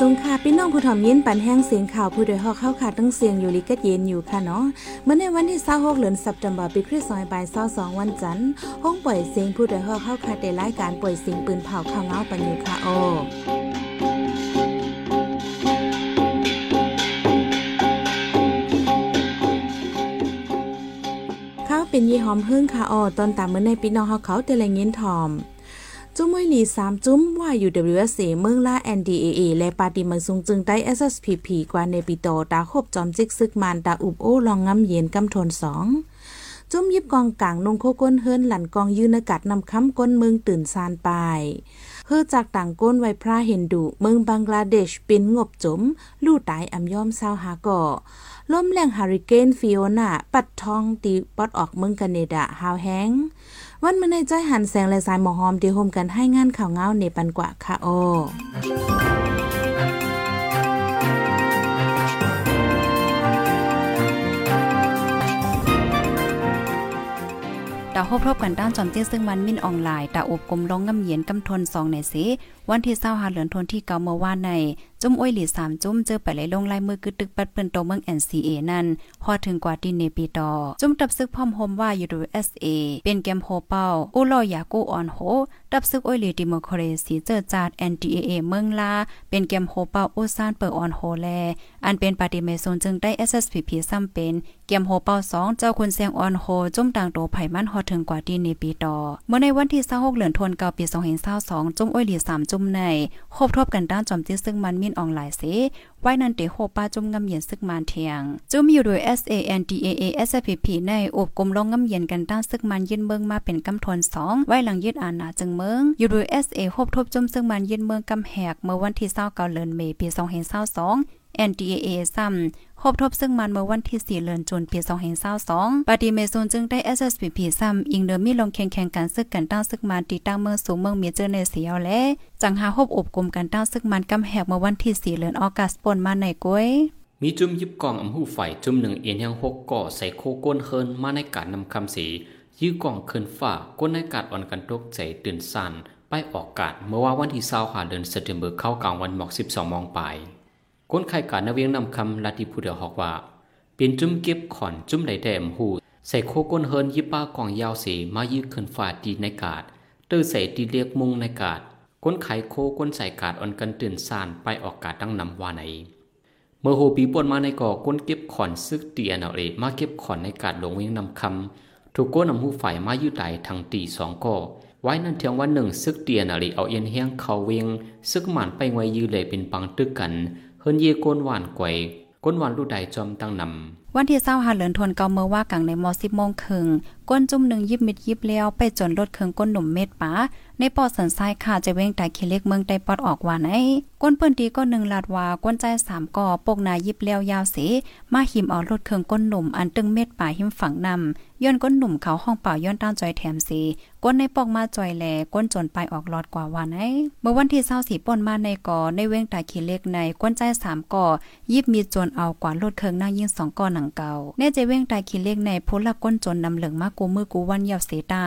สงค่ะพี่น้องผู้ถ่อมยินปันแห้งเสียงข่าวผู้โดยหอกเข้าขาดตั้งเสียงอยู่ลิกัดเย็นอยู่ค่ะเนาะเมื่อในวันที่26เดือนสัปดาห์ปีคริสต์ศักราช22วันจันทร์ห้องปล่อยเสียงผู้โดยหอกเข้าขาดได้รายการปล่อยเสียงปืนเผาข่าวเงาปันอยู่ค่ะโอ้ข้าวเป็นยี่หอมพึ่งค่ะอ๋อตอนตามเมื่อในพี่น้องเขาเขาเตลงินทอม จุ้มวยหลีสามจุ้มว่าอยู่ WSA เมืองล่า NDAA และปาติมังซุงจึงได้ SSPP กว่าในปีโตตาคบจอมจิกซึกมันตาอุบโอลองงำเย็นกำทนสองจุ้มยิบกองกลางนงโคก้นเฮิรนหลันกองยืนอากาศนำค้ำก้นเมืองตื่นซานปายเฮอจากต่างก้นไวพระเห็นดุเมืองบังกลาเดชเป็นงบจม ลู่ตายอำย่อมเศร้าหาก่อล่มแรงฮาริเกนฟิโอนาปัดทองตีปอดออกเมืองกันเนดาฮาวแฮง วันเมื่อในจ้อยหันแสงและสายหมอหอมเดียวโฮมกันให้งานข่าวเงาในปันกว่าค่ะโอตาพบพบกันด้านจอมเตี้ยซึ่งมันมินออนไลน์ตาอบกลมลงงำเย็นกำทนสองในเส วันที่เศร้าหาเหลือนทนที่เกาเมื่อวานในจุ้มอ้อยหลีสามจุ้มเจอไปไหลลงลายมือกึดตึกปัดเปิ้นโตเมือง NCA นั่นพอถึงกว่าที่เนปีตอจุ้มตับซึกพร้อมโฮมว่า USA เป็นเกมโฮเป้าอู้ลอยากูออนโฮตับซึกอ้อยหลีดิโมครซีเจอจาด NDAA เมืองลาเป็นเกมโฮเป้าอู้ซานเปิดออนโฮแลอันเป็นปฏิเมโซนจึงได้ SSPP ซ้ำเป็นเกมโฮเป้า2เจ้าคุณเสียงออนโฮจุ้มต่างโตไผมันฮอถึงกว่าที่เนปีตอเมื่อในวันที่26เหลือนทนเก่าปี2022จุ้มอ้อยหลี3จุ้มในครบทบกันด้านจอมจิซึ่งมันมีนออนไลน์เสไว้นันเตโฮป้าจุ่มงำเย็นซึกมันเทียงจุ่มอยู่โดย SANDAA SPP ในอบกลมลงงำเย็นกันด้านซึกมันยืนเมืองมาเป็นกำทน2ไว้หลังยึดอาณาจึงเมืองอยู่โดย SA ครบทบจุ่มซึ่งมันยืนเมืองกำแหกเมื่อวันที่29เดือนเมษายน2022 NDAA ซ้ำครบทบซึ่งมันเมื่อวันที่ 4เดือนจุนปี2022ปฏิเมซนจึงได้ SSPP ซ้ำอิงเดิมมีลงแข่งแข่งกันซึกกันตั้งซึกมันตีตั้งเมืองสูงเมืองเมเจอร์ในเสียวและจังหาฮบอบกลุ่มกันตั้งซึกมันกำแหกเมื่อวันที่4เดือนออกัสปนมาในก้วยมีจุ่มยิบกองอำหูไฟจุ่มหนึ่งเอียนยังหกก่อใส่โคก้นเฮินมาในการนำคำสียื้อกองเคินฝ่าก้นในกาดอ่อนกันตกใจตื่นสันไปออกกาดเมื่อว่าวันที่เศร้าหาเดือนเซปเทมเบอร์เข้ากลางวันหมอกสิบสองมองไป ก้นไข่กาดนเวียงนำคำลาติผู้เดียวหอกว่าเป็นจุ่มเก็บขอนจุ่มไหลแดมหูใส่โคก้นเฮินยิบป้ากองยาวสีมายื้อเคินฝ่าดีในกาดตื้อใส่ตีเรียกมุงในกาดก้นไข่โคก้นใส่กาดอ่อนกันตื่นสานไปออกกาดตั้งนำวาในเมื่อโฮปีปวนมาในก่อก้นเก็บขอนซึกเตียนเอาเอมาเก็บขอนในกาดหลงเวียงนำคำถูกก้นนำหูฝ่ายมายืดไหลทางตีสองก่อไว้นั่นเทียงวันหนึ่งซึกเตียนอะไรเอาเอียนเฮียงเขาเวียงซึกหมันไปไวยืเลยเป็นปังตึกกัน เฮินเยโกนหวานกวยก้นหวานลูกใดจอมตั้งนำวันที่เศร้าหาเหลือนทนเกาเมื่อว่ากังในมอสิบโมงครึ่ง ก้นจุ่มหนึ่งยิบมิดยิบเลี้ยวไปจนรถเครื่องก้นหนุ่มเม็ดป๋าในปอดสันทรายค่ะจะเว้งแต่เคเล็กเมืองได้ปอดออกว่าไหนก้นเปิ้นดีก็หนึ่งลาดว่าก้นใจสามก่อปกนายิบเลี้ยวยาวเสมาหิมเอารถเครื่องก้นหนุ่มอันตึงเม็ดป่าหิมฝังนำย้อนก้นหนุ่มเขาห้องเป่าย้อนต้านจอยแถมสีก้นในปอกมาจอยแหลก้นจนไปออกหลอดกว่าว่าไหนเมื่อวันที่เศร้าสีป่นมาในก่อในเว้งตาขีเล็กในก้นใจสามก่อยิบมีจนเอากว่ารถเครื่องนั่งยิ่งสองก่อหนังเก่าเน่ใจเว้งตาขีเล็กในพละก้นจนนำเหลืองมากกูมือกูวันยาวเสตา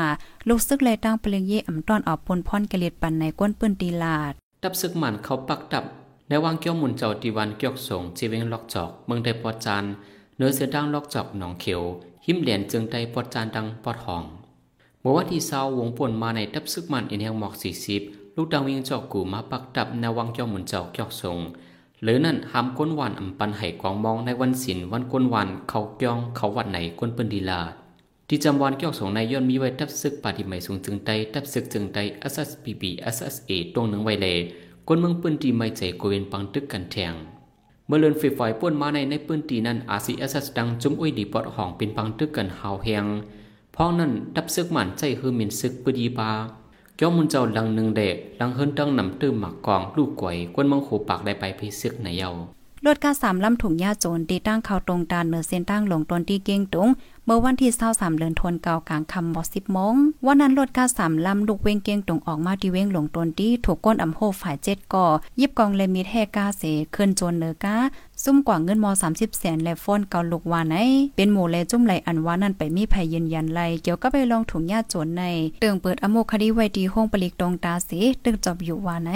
ลูกซึกเลยตั้งเปลียงเย่อำต้อนเอาปนพรกระเลียดปันในก้นปืนตีลาดดับซึกหมันเขาปักดับในวางเกี้ยวมุนเจ้าตีวันเกี่ยวสงจีเวงล็อกจอกเมืองได้ปอดจานเนื้อเสือดังล็อกจอกหนองเขียวหิมเหรียญจึงได้ปอดจานดังปอดห้องเมื่อวันที่เศร้าวงป่นมาในดับซึกมันอินแหงหมอกสี่สิบลูกดังเวียงจอกกูมาปักดับในวางเกี้ยวมุนเจ้าเกี่ยวสงหรือนั่นหามก้นวันอำปันไห้กองมองในวันศิลวันก้นวันเขาเกี้ยงเขาวัดไหนก้นเปิ้นดีลาด ที่จำวันเกี่ยวสงในย่นมีไว้ทับซึกปฏิใหม่สูงจึงใดทับซึกจึงใด SSPB SSA ตรงหนึ่งไว้เลยคนเมืองปืนตีไม่ใจโกเวนปังตึกกันแทงเมื่อเลือนไฟไฟป่วนมาในในปืนตีนั้น RCSS ดังจุ้มอุ้ยดีปอดห้องเป็นปังตึกกันหาวแหงพ้องนั้นทับซึกหมันใจคือมินซึกปดีปาเกี่ยวมุนเจ้าลังหนึ่งเดะลังเฮิรนตั้งนำตื้มหมักกองลูกกวยกวนเมืองโขปากได้ไปพิซึกในเยา รถกาสามลำถุงยาโจรตีตั้งเข้าตรงดานเนือเส้นตั้งหลงตนที่เก้งตุงเมื่อวันที่23เดือนธันวาคมกลางค่ำบ่10โมงวันนั้นรถกา3ลำลูกเวงเกียงตรงออกมาที่เวงหลงตนที่ถูกก้นอำโหฝ่าย7ก่อยิบกองเลมิดแฮกาเสขึ้นโจนเนือกาซุ่มกว่าเงินม30แสนและฟอนเกาลูกวานในเป็นหมู่แลจุ่มไหลอันวานั่นไปมีภัยยืนยันไลเกี่ยวกับไปลองถุงยาโจรในเติงเปิดอโมคดีไว้ดีห้องปลิกตรงตาเสตึงจบอยู่ว่าไหน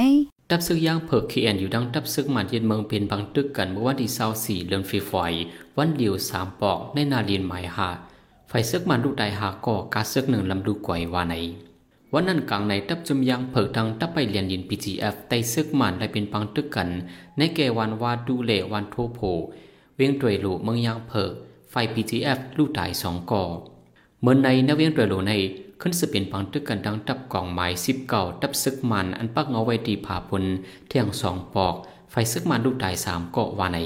ดับซึกย่างเพิกเคนอยู่ดังดับซึกมันเย็นเมืองเป็นบางตึกกันเมื่อวันที่เศร้าสี่เดือนฟีฟอยวันเดียวสามปอกในนาเรียนหมายหาไฟซึกมันลูกใดหาก่อกาซึกหนึ่งลำดูก่อยวาไหนวันนั้นกลางในดับจุมยางเพิกดังดับไปเรียนยินพีจีเอฟไตซึกมันได้เป็นบางตึกกัน ในแก่วันวาดูเลวันโทโพ เวียงตวยลูเมืองยางเพิกไฟพีจีเอฟลูกใดสองก่อเมื่อในนเวียงตวยลูใน ขึ้นสืบเป็นปังตึกกันดังตับกล่องไม้สิบเก่าตับซึกมันอันปักเงาไว้ดีผาพนเที่ยงสองปอก ไฟซึกมันลูกตายสามเกาะวาไหน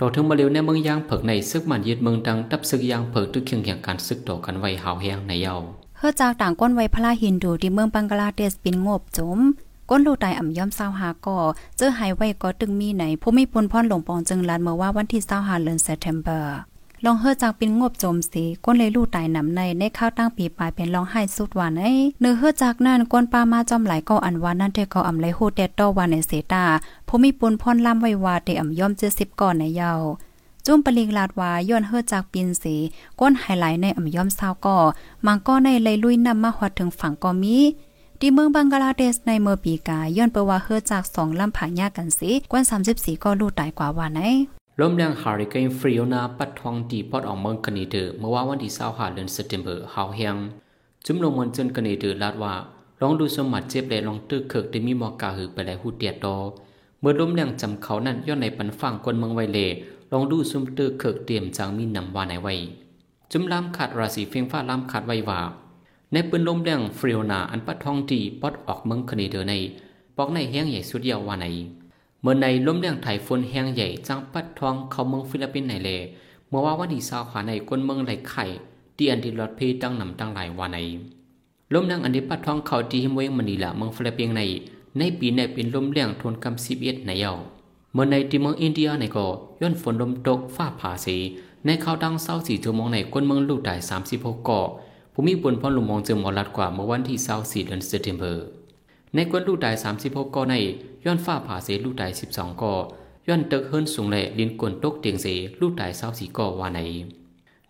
ต่อถึงมาเร็วในเมืองยางเผิกในซึกมันยึดเมืองดังตับซึกยางเผิกตึกเคียงเคียงการซึกต่อกันไว้หาวแห้งในเยาเฮือจากต่างก้นไว้พระฮินดูที่เมืองบังกลาเทศปินงบจมก้นลูกตายอ่ำย่อมเศร้าหาก่อเจอหายไว้ก็ตึงมีไหนผู้ไม่ปนพ่อนหลงปองจึงลานเมื่อว่าวันที่เศร้าหาเดือนเซปเทมเบอร์ ลองเฮือจากเป็นงบโจมสีก้นเลยลู่ตายนำในในข้าวตั้งปีปลายเป็นลองให้สุดวานไอ้เนื้อเฮือจากนั่นก้นปลามาจอมหลายก็อันวานั่นเทก็อำไลโฮเตตโตวานในเสตาผู้มีปุนพรล่ำไว้ว่าเตอ่ำย่อมเจอสิบก่อนในเยาจุ้มปลิงลาดวาย้อนเฮือจากปินสีก้นไฮไลท์ในอ่ำย่อมเศร้าก่อมังก็ในเลยลุยนำมาหอดถึงฝั่งก็มีที่เมืองบังกลาเทศในเมื่อปีกาย้อนเปว่าเฮือจากสองลำผายากกันสิกวน34ก็ลู่ตายกว่าวันไหน ลมแรงฮาริเกนฟริโอนาปัดทองดีปอดออกเมืองกันนีเดอเมื่อว่าวันที่25เดือนเซปเทมเบอร์หาเฮียงจุ่มลงมันจนกันนีเดอลาดว่าลองดูสมัดเจ็บและลองตึกเคิกได้มีหมอกาหือไปแล้วหูเตียดดอเมื่อลมแรงจำเขานั่นย้อนในปันฟังคนเมืองไวเลลองดูซุมตึกเคิกเตรียมจางมีนำว่าไหนไว้จุ่มลำขาดราศีเฟียงฟ้าลำขาดไว้ว่าในปืนลมแรงฟริโอนาอันปัดทองดีปอดออกเมืองกันนีเดอในปอกในแห้งใหญ่สุดยาวว่าไหน เมื่อในล้มเลียงไถฝนแห้งใหญ่จังปัดทองเขาเมืองฟิลิปปินส์ในเลเมื่อว่าวันที่สาวขาในก้นเมืองไหลไข่ที่อันดีรถพีตั้งนำตั้งหลายวันในล้มเลียงอันนี้ปัดทองเขาที่หิมเวงมันนีละเมืองฟิลิปปินส์ในในปีในเป็นล้มเลียงทนกำสิบเอ็ดในเยาเมื่อในที่เมืองอินเดียในก็ย้อนฝนลมตกฟ้าผ่าสีในเขาดังเศร้าสี่ชั่วโมงในก้นเมืองลูกได้สามสิบหกเกาะผู้มีบนพ่อลุมมองจึงมอลัดกว่าเมื่อวันที่เศร้าสี่เดือนเซปเทมเบอร์ ในก้นลูกได้สามสิบหกเกาะในย้อนฟ้าผ่าเสลูกตายสิบสองก่อย้อนตึกเฮิรนสูงแหล่ลินกวนตกเตียงเสลูกตายเศร้าสีก่อว่าไหน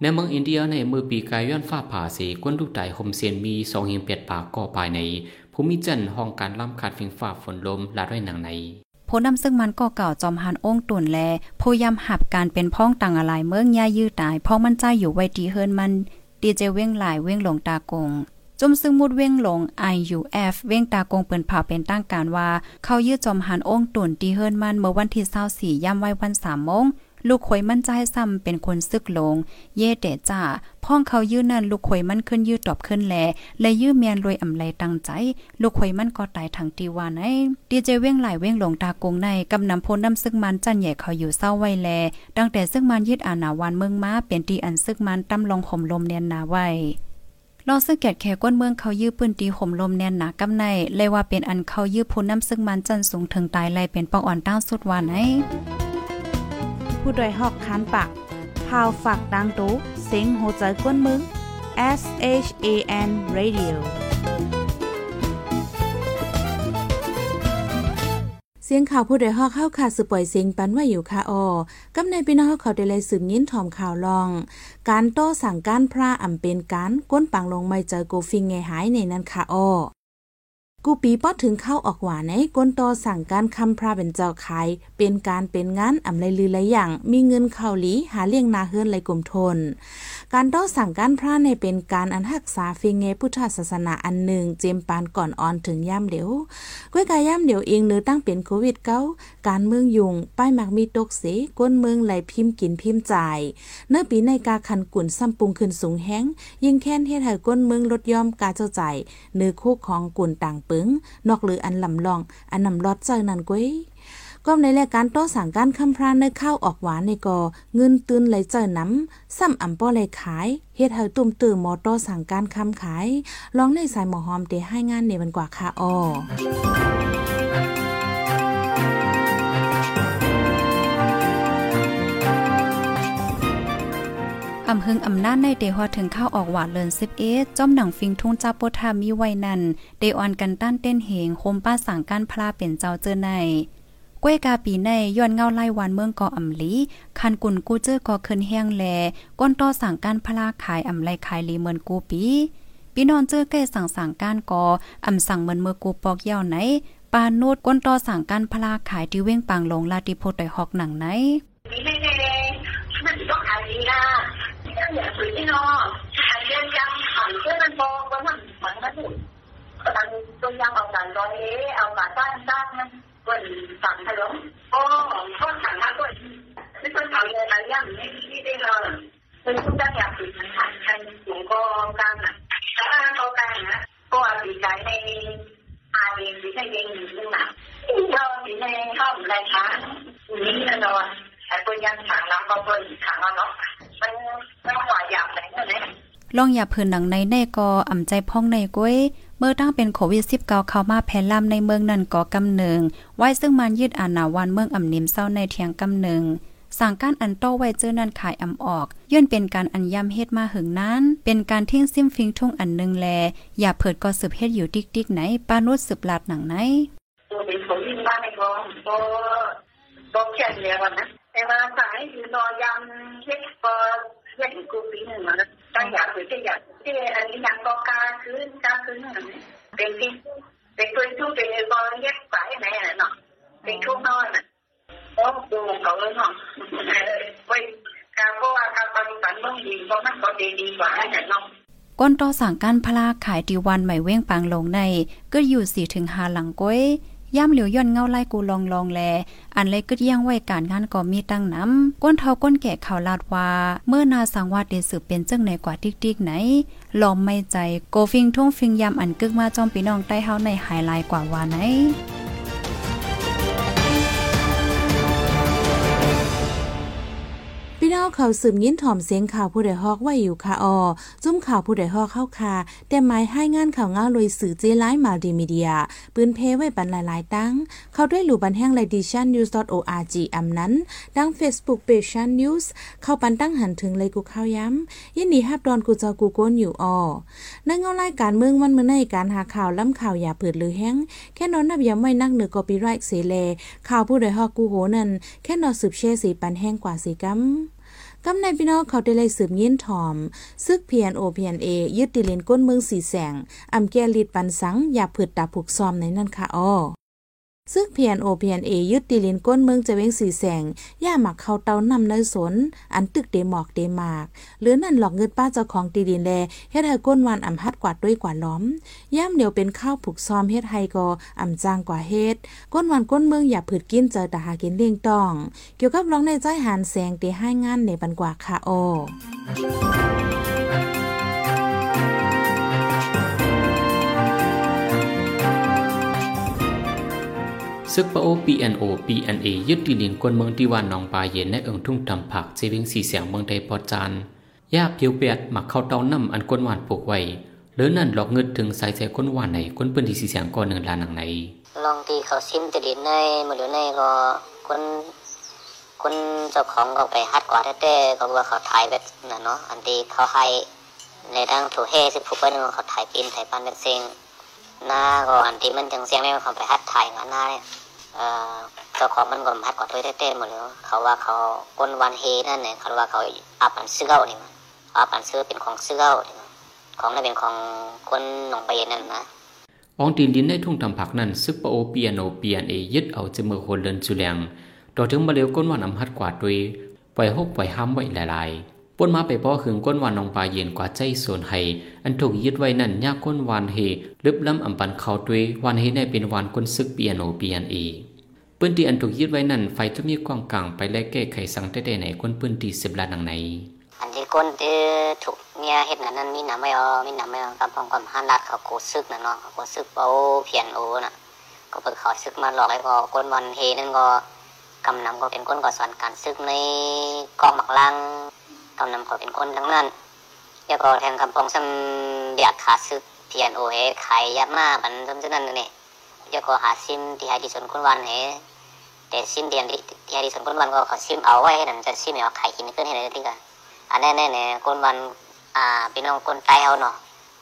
ในเมืองอินเดียในมือปีกายย้อนฟ้าผ่าเสกวนลูกตายหมเซียนมีสองเหียงเปียดปากก่อปลายในภูมิจันห้องการล่ำขาดฟิงฟ้าฝนลมลาด้วยหนังในโพนำซึ่งมันก็เก่าจอมหันองตุนแลพยายามหับการเป็นพ้องต่างอะไรเมืองย่ายื้อตายพราะมันใจอยู่ไว้ดีเฮิรนมันดีเจเว้งหลายเว้งหลงตากง จมซึ่งมุดเว้งหลง IUF เว้งตากงเปิ้นเผาเป็นตั้งการว่า เขายื้อจมหันองตุ่นตีเฮิรนมันเมื่อวันที่24ย่ำไว้วัน3โมงลูกขวยมั่นใจซ้ำเป็นคนซึกลง เย่เดจ้าพ่องเขายื้อนั่นลูกขวยมั่นขึ้นยื้อตอบขึ้นแลเลยยื้อเมียนรวยอำไลตั้งใจ ลูกขวยมั่นก็ตายทางตีวานไอ้ดีเจเว้งหลายเว้งหลงตากงในกำนำพลน้ำซึกมันจันใหญ่เขาอยู่เศร้าไว้แลตั้งแต่ซึกมันยึดอาณาวันเมืองมาเป็นตีอันซึกมันตำลงห่มลมเนียนนาไว้ รอซึกแกดแขก้นเมืองเขายื้อปืนตีห่มลมแน่นหนากำในเลยว่าเป็นอันเขายื้อพูนน้ำซึ่งมันจันสูงถึงตายเลยเป็นปอกอ่อนตั้งสุดวานไอผู้ดยหอกคันปากพาวฝากดังตู้เซ็งโหใจก้นมึง S H A N Radio เสียงข่าวผู้ใดฮอกเข้าขาดสืบปล่อยเสียงปันว่าอยู่ค่ะออกำในพี่น้องเขาได้เลยสืบยินถ่อมข่าวลอง การโต้สั่งการพระอ่ำเป็นการก้นปังลงไม่เจอกูฟิงไงหายในนั้นค่ะออกูปีป้อถึงเข้าออกหวานในก้นโตสั่งการคำพระเป็นเจ้าขาย เป็นการเป็นงานอ่ำไรลือไรอย่าง มีเงินเข้าหลีหาเลี้ยงนาเฮือนไรกลุ่มทน การโตสั่งการพระในเป็นการอันหักษาฟิงเงพุทธศาสนาอันหนึ่งเจมปานก่อนออนถึงย่ำเดียวก้วยกายย่ำเดียวเองเนื้อตั้งเป็นโควิดเก้าการเมืองยุงป้ายมักมีตกเสก้นเมืองไหลพิมพ์กินพิมพ์จ่าย เนื้อปีในกาคันกุ่นซ้ำปุงขึ้นสูงแห้งยิ่งแค้นเฮ็ดให้ก้นเมืองลดย่อมกาเจ้าใจเนื้อคู่ของกุ่นต่างปึงนอกหรืออันลำลอง อันนำรอดเจอนันก้ย ก็ในรายการโต้สั่งการคำพรานในข้าวออกหวานในกอเงินตื่นไหลเจอน้ำซ้ำอ่ำป้อเลยขายเฮ็ดให้ตุ่มตื่มมอต้อสั่งการคำขายลองในสายหมอหอมเตให้งานในมันกว่าค่ะอ้ออำหึงอำนาจในเดฮอถึงข้าวออกหวานเลินสิบเอจอมหนังฟิงทุ่งจ้าโปทามีไว้นั่นเดออนกันต้านเต้นเหงโคมป้าสั่งการพลาเป็นเจ้าเจอใน ก้วยกาปีในย้อนเงาไล่วานเมืองก่ออำลีคันกุนกู้เจอกอเคินแห้งแลก้นต่อสั่งการพลาขายอำไลขายลีเหมือนกูปีพี่นอนเจอใกล้สั่งสั่งการกออำสั่งเหมือนเมื่อกูปอกเย้าไหนปาโนดก้นต่อสั่งการพลาขายที่เว้งปางลงลาติโพดอยฮอกหนังไหนมันต้องขายดีนะอย่าฝืนที่นอขายเองยังขายเพื่อมันบอกว่ามันมันมันถูกตอนตัวยังเอาการร้อยเอาการต้านต้านมัน ก่อนสั่งถล่มโอ้ก็สั่งมาก่อนไม่ต้องเอาเลยอะไรยังไม่ที่ได้เลยเป็นผู้จ้างอยากฝืนมันขายใครสูงก็กลางอะถ้าเขากลางนะก็ดีใจในอาเองดีใจเองอยู่ขึ้นะก็ดีใจเข้าในช้านี้แน่นอนแต่ตัวยังสั่งแล้วก็ตัวอีกขังแล้วเนาะมันไม่หวายหยาบไหนเลยลองอย่าเพิ่นหนังในแน่ก็อ่ำใจพ่องในก้วย เมื่อตั้งเป็นโควิด 19 เข้ามาแพร่ล่ำในเมืองนันก็กำเนิง ไว้ซึ่งมันยืดอานาวันเมืองอ่ำนิมเศร้าในเทียงกำเนิงสั่งการอันโตไว้เจอนันขายอำออกย่นเป็นการอันย่ำเฮ็ดมาหึงนั้น เป็นการทิ้งซิมฟิงทุ่งอันนึงแล อย่าเผิดก็สืบเฮ็ดอยู่ดิกดิกไหนป้านุษสืบลาดหนังไหนตัวเป็นคนที่บ้านในกองก็ก็แค่เดียวนะแต่ว่าสายอยู่นอยำเฮ็ดก็เฮ็ดกูปีหนึ่งนะ ตั้งอยากหรือจะอยากที่อันนี้ยังก็การคืนการคืนเป็นที่เป็นตัวทุกเป็นก็เฮ็ดสายไหนเนาะเป็นทุกนอนอะโอ้ดูเขาเลยเนาะไว้ยการเพราะว่าการปฏิบัติต้องดีเพราะมันก็ดีดีกว่าให้เนาะก้นต่อสั่งการพลาขายดีวันใหม่เว้งปางลงในก็อยู่สี่ถึงหาหลังก้อย ย่ำเหลียวย่อนเงาไล่กูลองลองแล อันเลยกึดย่างไว้การงานก็มีตั้งน้ำก้นเท้าก้นแก่ข่าวลาดว่า เมื่อนาสังวาดเดสืบเป็นเจ้งในกว่าติ๊กติ๊กไหน ลอมไม่ใจโกฟิงทุ่งฟิงยำอันกึกมาจอมปีน้องใต้เฮาในหายลายกว่าว่าไหน เขาสืบยิ้นถ่อมเสียงข่าวผู้ใดฮอกไว้อยู่ค่ะออจุ้มข่าวผู้ใดฮอกเข้าคาแต่หมายให้งานข่าวง้าลอยสื่อเจไลฟ์มัลติมีเดีย ปืนเพไว้ปันหลายๆ ตั้ง เข้าด้วยหลู่บันแห้งไลดิชันนิวส์ .org อำนั้น ดัง Facebook Page ชันนิวส์เข้าปันตั้งหันถึงเลยกูเข้าย้ำยินดีฮับดอนกูจ้ากูโกนอยู่ออนั่งเงารายการเมืองวันเมื่อในการหาข่าวล้ำข่าวอย่าเปิดหรือแห้งแค่นอนนับย้ำไว้นักเหนือกอปีไรค์เสเลข่าวผู้ใดฮอกกูโหนั่นแค่นอสืบเชสีปันแห้งกว่าสีกัม กำในพี่น้องเขาได้เลยสืบยินถอม ซึกเพียนโอเพียนเอยึดติเลนก้นเมืองสีแสงอำแกลิดปันสัง อย่าผืดตาผูกซอมในนั่นค่ะอ้อ ซึ่งเพียนโอเพียนเอยึดตีลินก้นเมืองจะเวงสีแสง ย่าหมักเข้าเตานำในสน อันตึกเดหมอกเดมาก หรือนั่นหลอกเงินป้าเจ้าของตีดินแลเฮ็ดให้ก้นวันอ่ำฮัดกว่าด้วยกว่าล้อม ย่ามเดียวเป็นข้าวผูกซอมเฮ็ดให้ก็อ่ำจางกว่าเฮ็ด ก้นวันก้นเมืองอย่าผืดกินเจอแต่หากินเลี้ยงต้อง เกี่ยวกับร้องในใจหานแสงเตให้งานในบันกว่าค่ะโอ ซึกปะโอ PNO PNA ยึดดิลินกวนเมืองที่วันนองปลาเย็นในเอิงทุ่งทำผักเจวิงสีเสียงเมืองไทยพอจานยาเพียวเปียดหมักเข้าเตาน้ำอันกวนหวานปลูกไว้หรือนั่นหลอกเงินถึงสายใจกวนหวานไหนกวนเปิ้นที่สีเสียงก่อนหนึ่งลานหนังไหนลองตีเขาซิมติดินในมือหรือในก็คนคนเจ้าของก็ไปฮัดกว่าแท้ๆก็ว่าเขาถ่ายแบบนั่นเนาะอันที่เขาให้ในทางถูเฮสิผู้เปิ้นเขาถ่ายปินถ่ายปันเป็นเสียงหน้าก็อันที่มันจังเสียงไม่เขาไปฮัดถ่ายงานหน้าเนี่ย เจ้าของมันก็มัดกอดด้วยเต้นหมดเลยเขาว่าเขาก้นวันเฮนั่นเนี่ยเขาว่าเขาอาปันซื้อเนี่มันอาปันซื้อเป็นของซื้อเก้าของนั่นเป็นของคนหนองไปนั่นนะองตีนดินในทุ่งทำผักนั้นซึกปโอเปียโนเปียนเอยึดเอาจมือคนเดินจุแลงต่อถึงมาเร็วก้นวันอำฮัดกวาดด้วยปล่อยหกปล่อยห้ามไว้หลายๆ ปนมาไปพ่อขึงก้นวันนองปลาเย็นกว่าใจส่วนให้อันถูกยึดไว้นั่นยากก้นวันเฮลึบล้ำอำปันเขาด้วยวันเฮได้เป็นวันก้นซึกเปียโนเปียนเอปื้นที่อันถูกยึดไว้นั่นไฟจะมีกว้างกลางไปและแก้ไขสังได้ได้ไหนคนปื้นที่สิบลานังไหนอันที่คนที่ถูกเนี่ยเห็นนั้นมีหนำไม่ออมีหนำไม่ออกำพองกับฮันรัดเขาโกซึกนะเนาะเขาโกซึกเอาเพียนโอน่ะก็เปิดเขาซึกมาหลอกให้พอคนวันเฮนั่นก็กำนำก็เป็นคนก่อสอนการซึกในกองหมักลัง กำนำก็เป็นคนทั้งนั้นแล้วก็แทนคำพองซ้ำเบียดขาซึกเพียนโอเฮไข่ยับมาบันซ้ำนั้นนี่แล้วก็หาซิมที่ห้ดิฉันคนวันเฮแต่ซิมเดียนที่ห้ดิฉันคนวันก็ขาซิมเอาไว้ให้นั่นจะซิมเอาไข่กินขึ้นให้ได้ที่กันอันนี้เนี่ยคนวันอ่าพี่น้องคนไตเขาเนาะ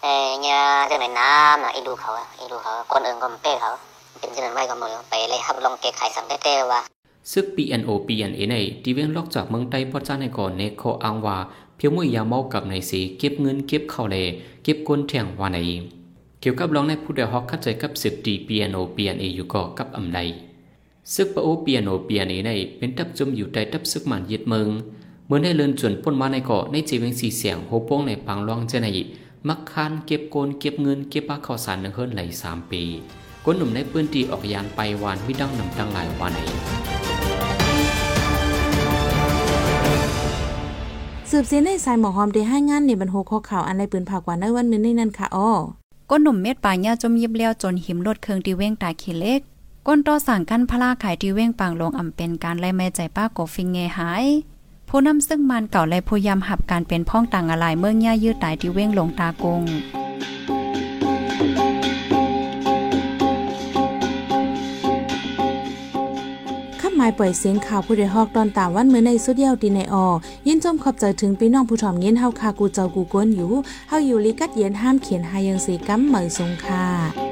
เอเนี่ยจะไหนน้ำอะอีดูเขาอีดูเขาคนอื่นก็มันเป้เขาเป็นเช่นนั้นไม่ก็มือไปเลยครับลองเก็บไข่สังเต้ว่า ซึก PNO PNA ในที่เว้นล็อกจากเมืองไต้พอจ้าในก่อนในโคอังว่าเพียวมือยาเมากับในสีเก็บเงินเก็บเข้าเลเก็บก้นแทงว่าในเกี่ยวกับร้องในผู้เดียวฮอกเข้าใจกับศึกดีเปียโนเปีนเออยู่ก็กับอำไดซึกปะโอเปียโนเปีนเอในเป็นตับจมอยู่ใต้ตับซึกมันยึดเมืองเมื่อได้เลินจวนป้นมาในเกาะในจีเวงสีเสียงโฮโป้งในปังรองเจนในมักคานเก็บโกนเก็บเงินเก็บปลาข้าวสารหนึ่งเฮิรนไหลสามปีก้นหนุ่มในปืนตีออกยานไปวานวิดังนำดังหลายวันไหน สืบเสียในสายหมอหอมได้ให้งานในบรรโหข้อข่าวอันในปืนผักกว่าในวันนึงในนั้นค่ะอ้อก้นหนุ่มเม็ดป่ายาจมยิบเลี้ยวจนหิมรดเครื่องตีเว้งตาขี้เล็ก ก้นต่อสั่งกั้นพลาขายตีเว้งปางลงอ่ำเป็นการไล่แม่ใจป้ากฟิงเงหายผู้นำซึ่งมันเก่าและผู้ยำหับการเป็นพ้องต่างอะไรเมื่อย่ายืดตายตีเว้งลงตากงายปล่อยเสียงข่าวผู้ใดฮอกตอนตามวันเมื่อในสุดเดียวตีในออยินจมขอบใจถึงพี่น้องผู้ถ่อมเย็นเฮาคากูเจ้ากูกวนอยู่เฮาอยู่ลิกัดเย็นห้ามเขียนหายังสีกัมเหมยสงค่ะ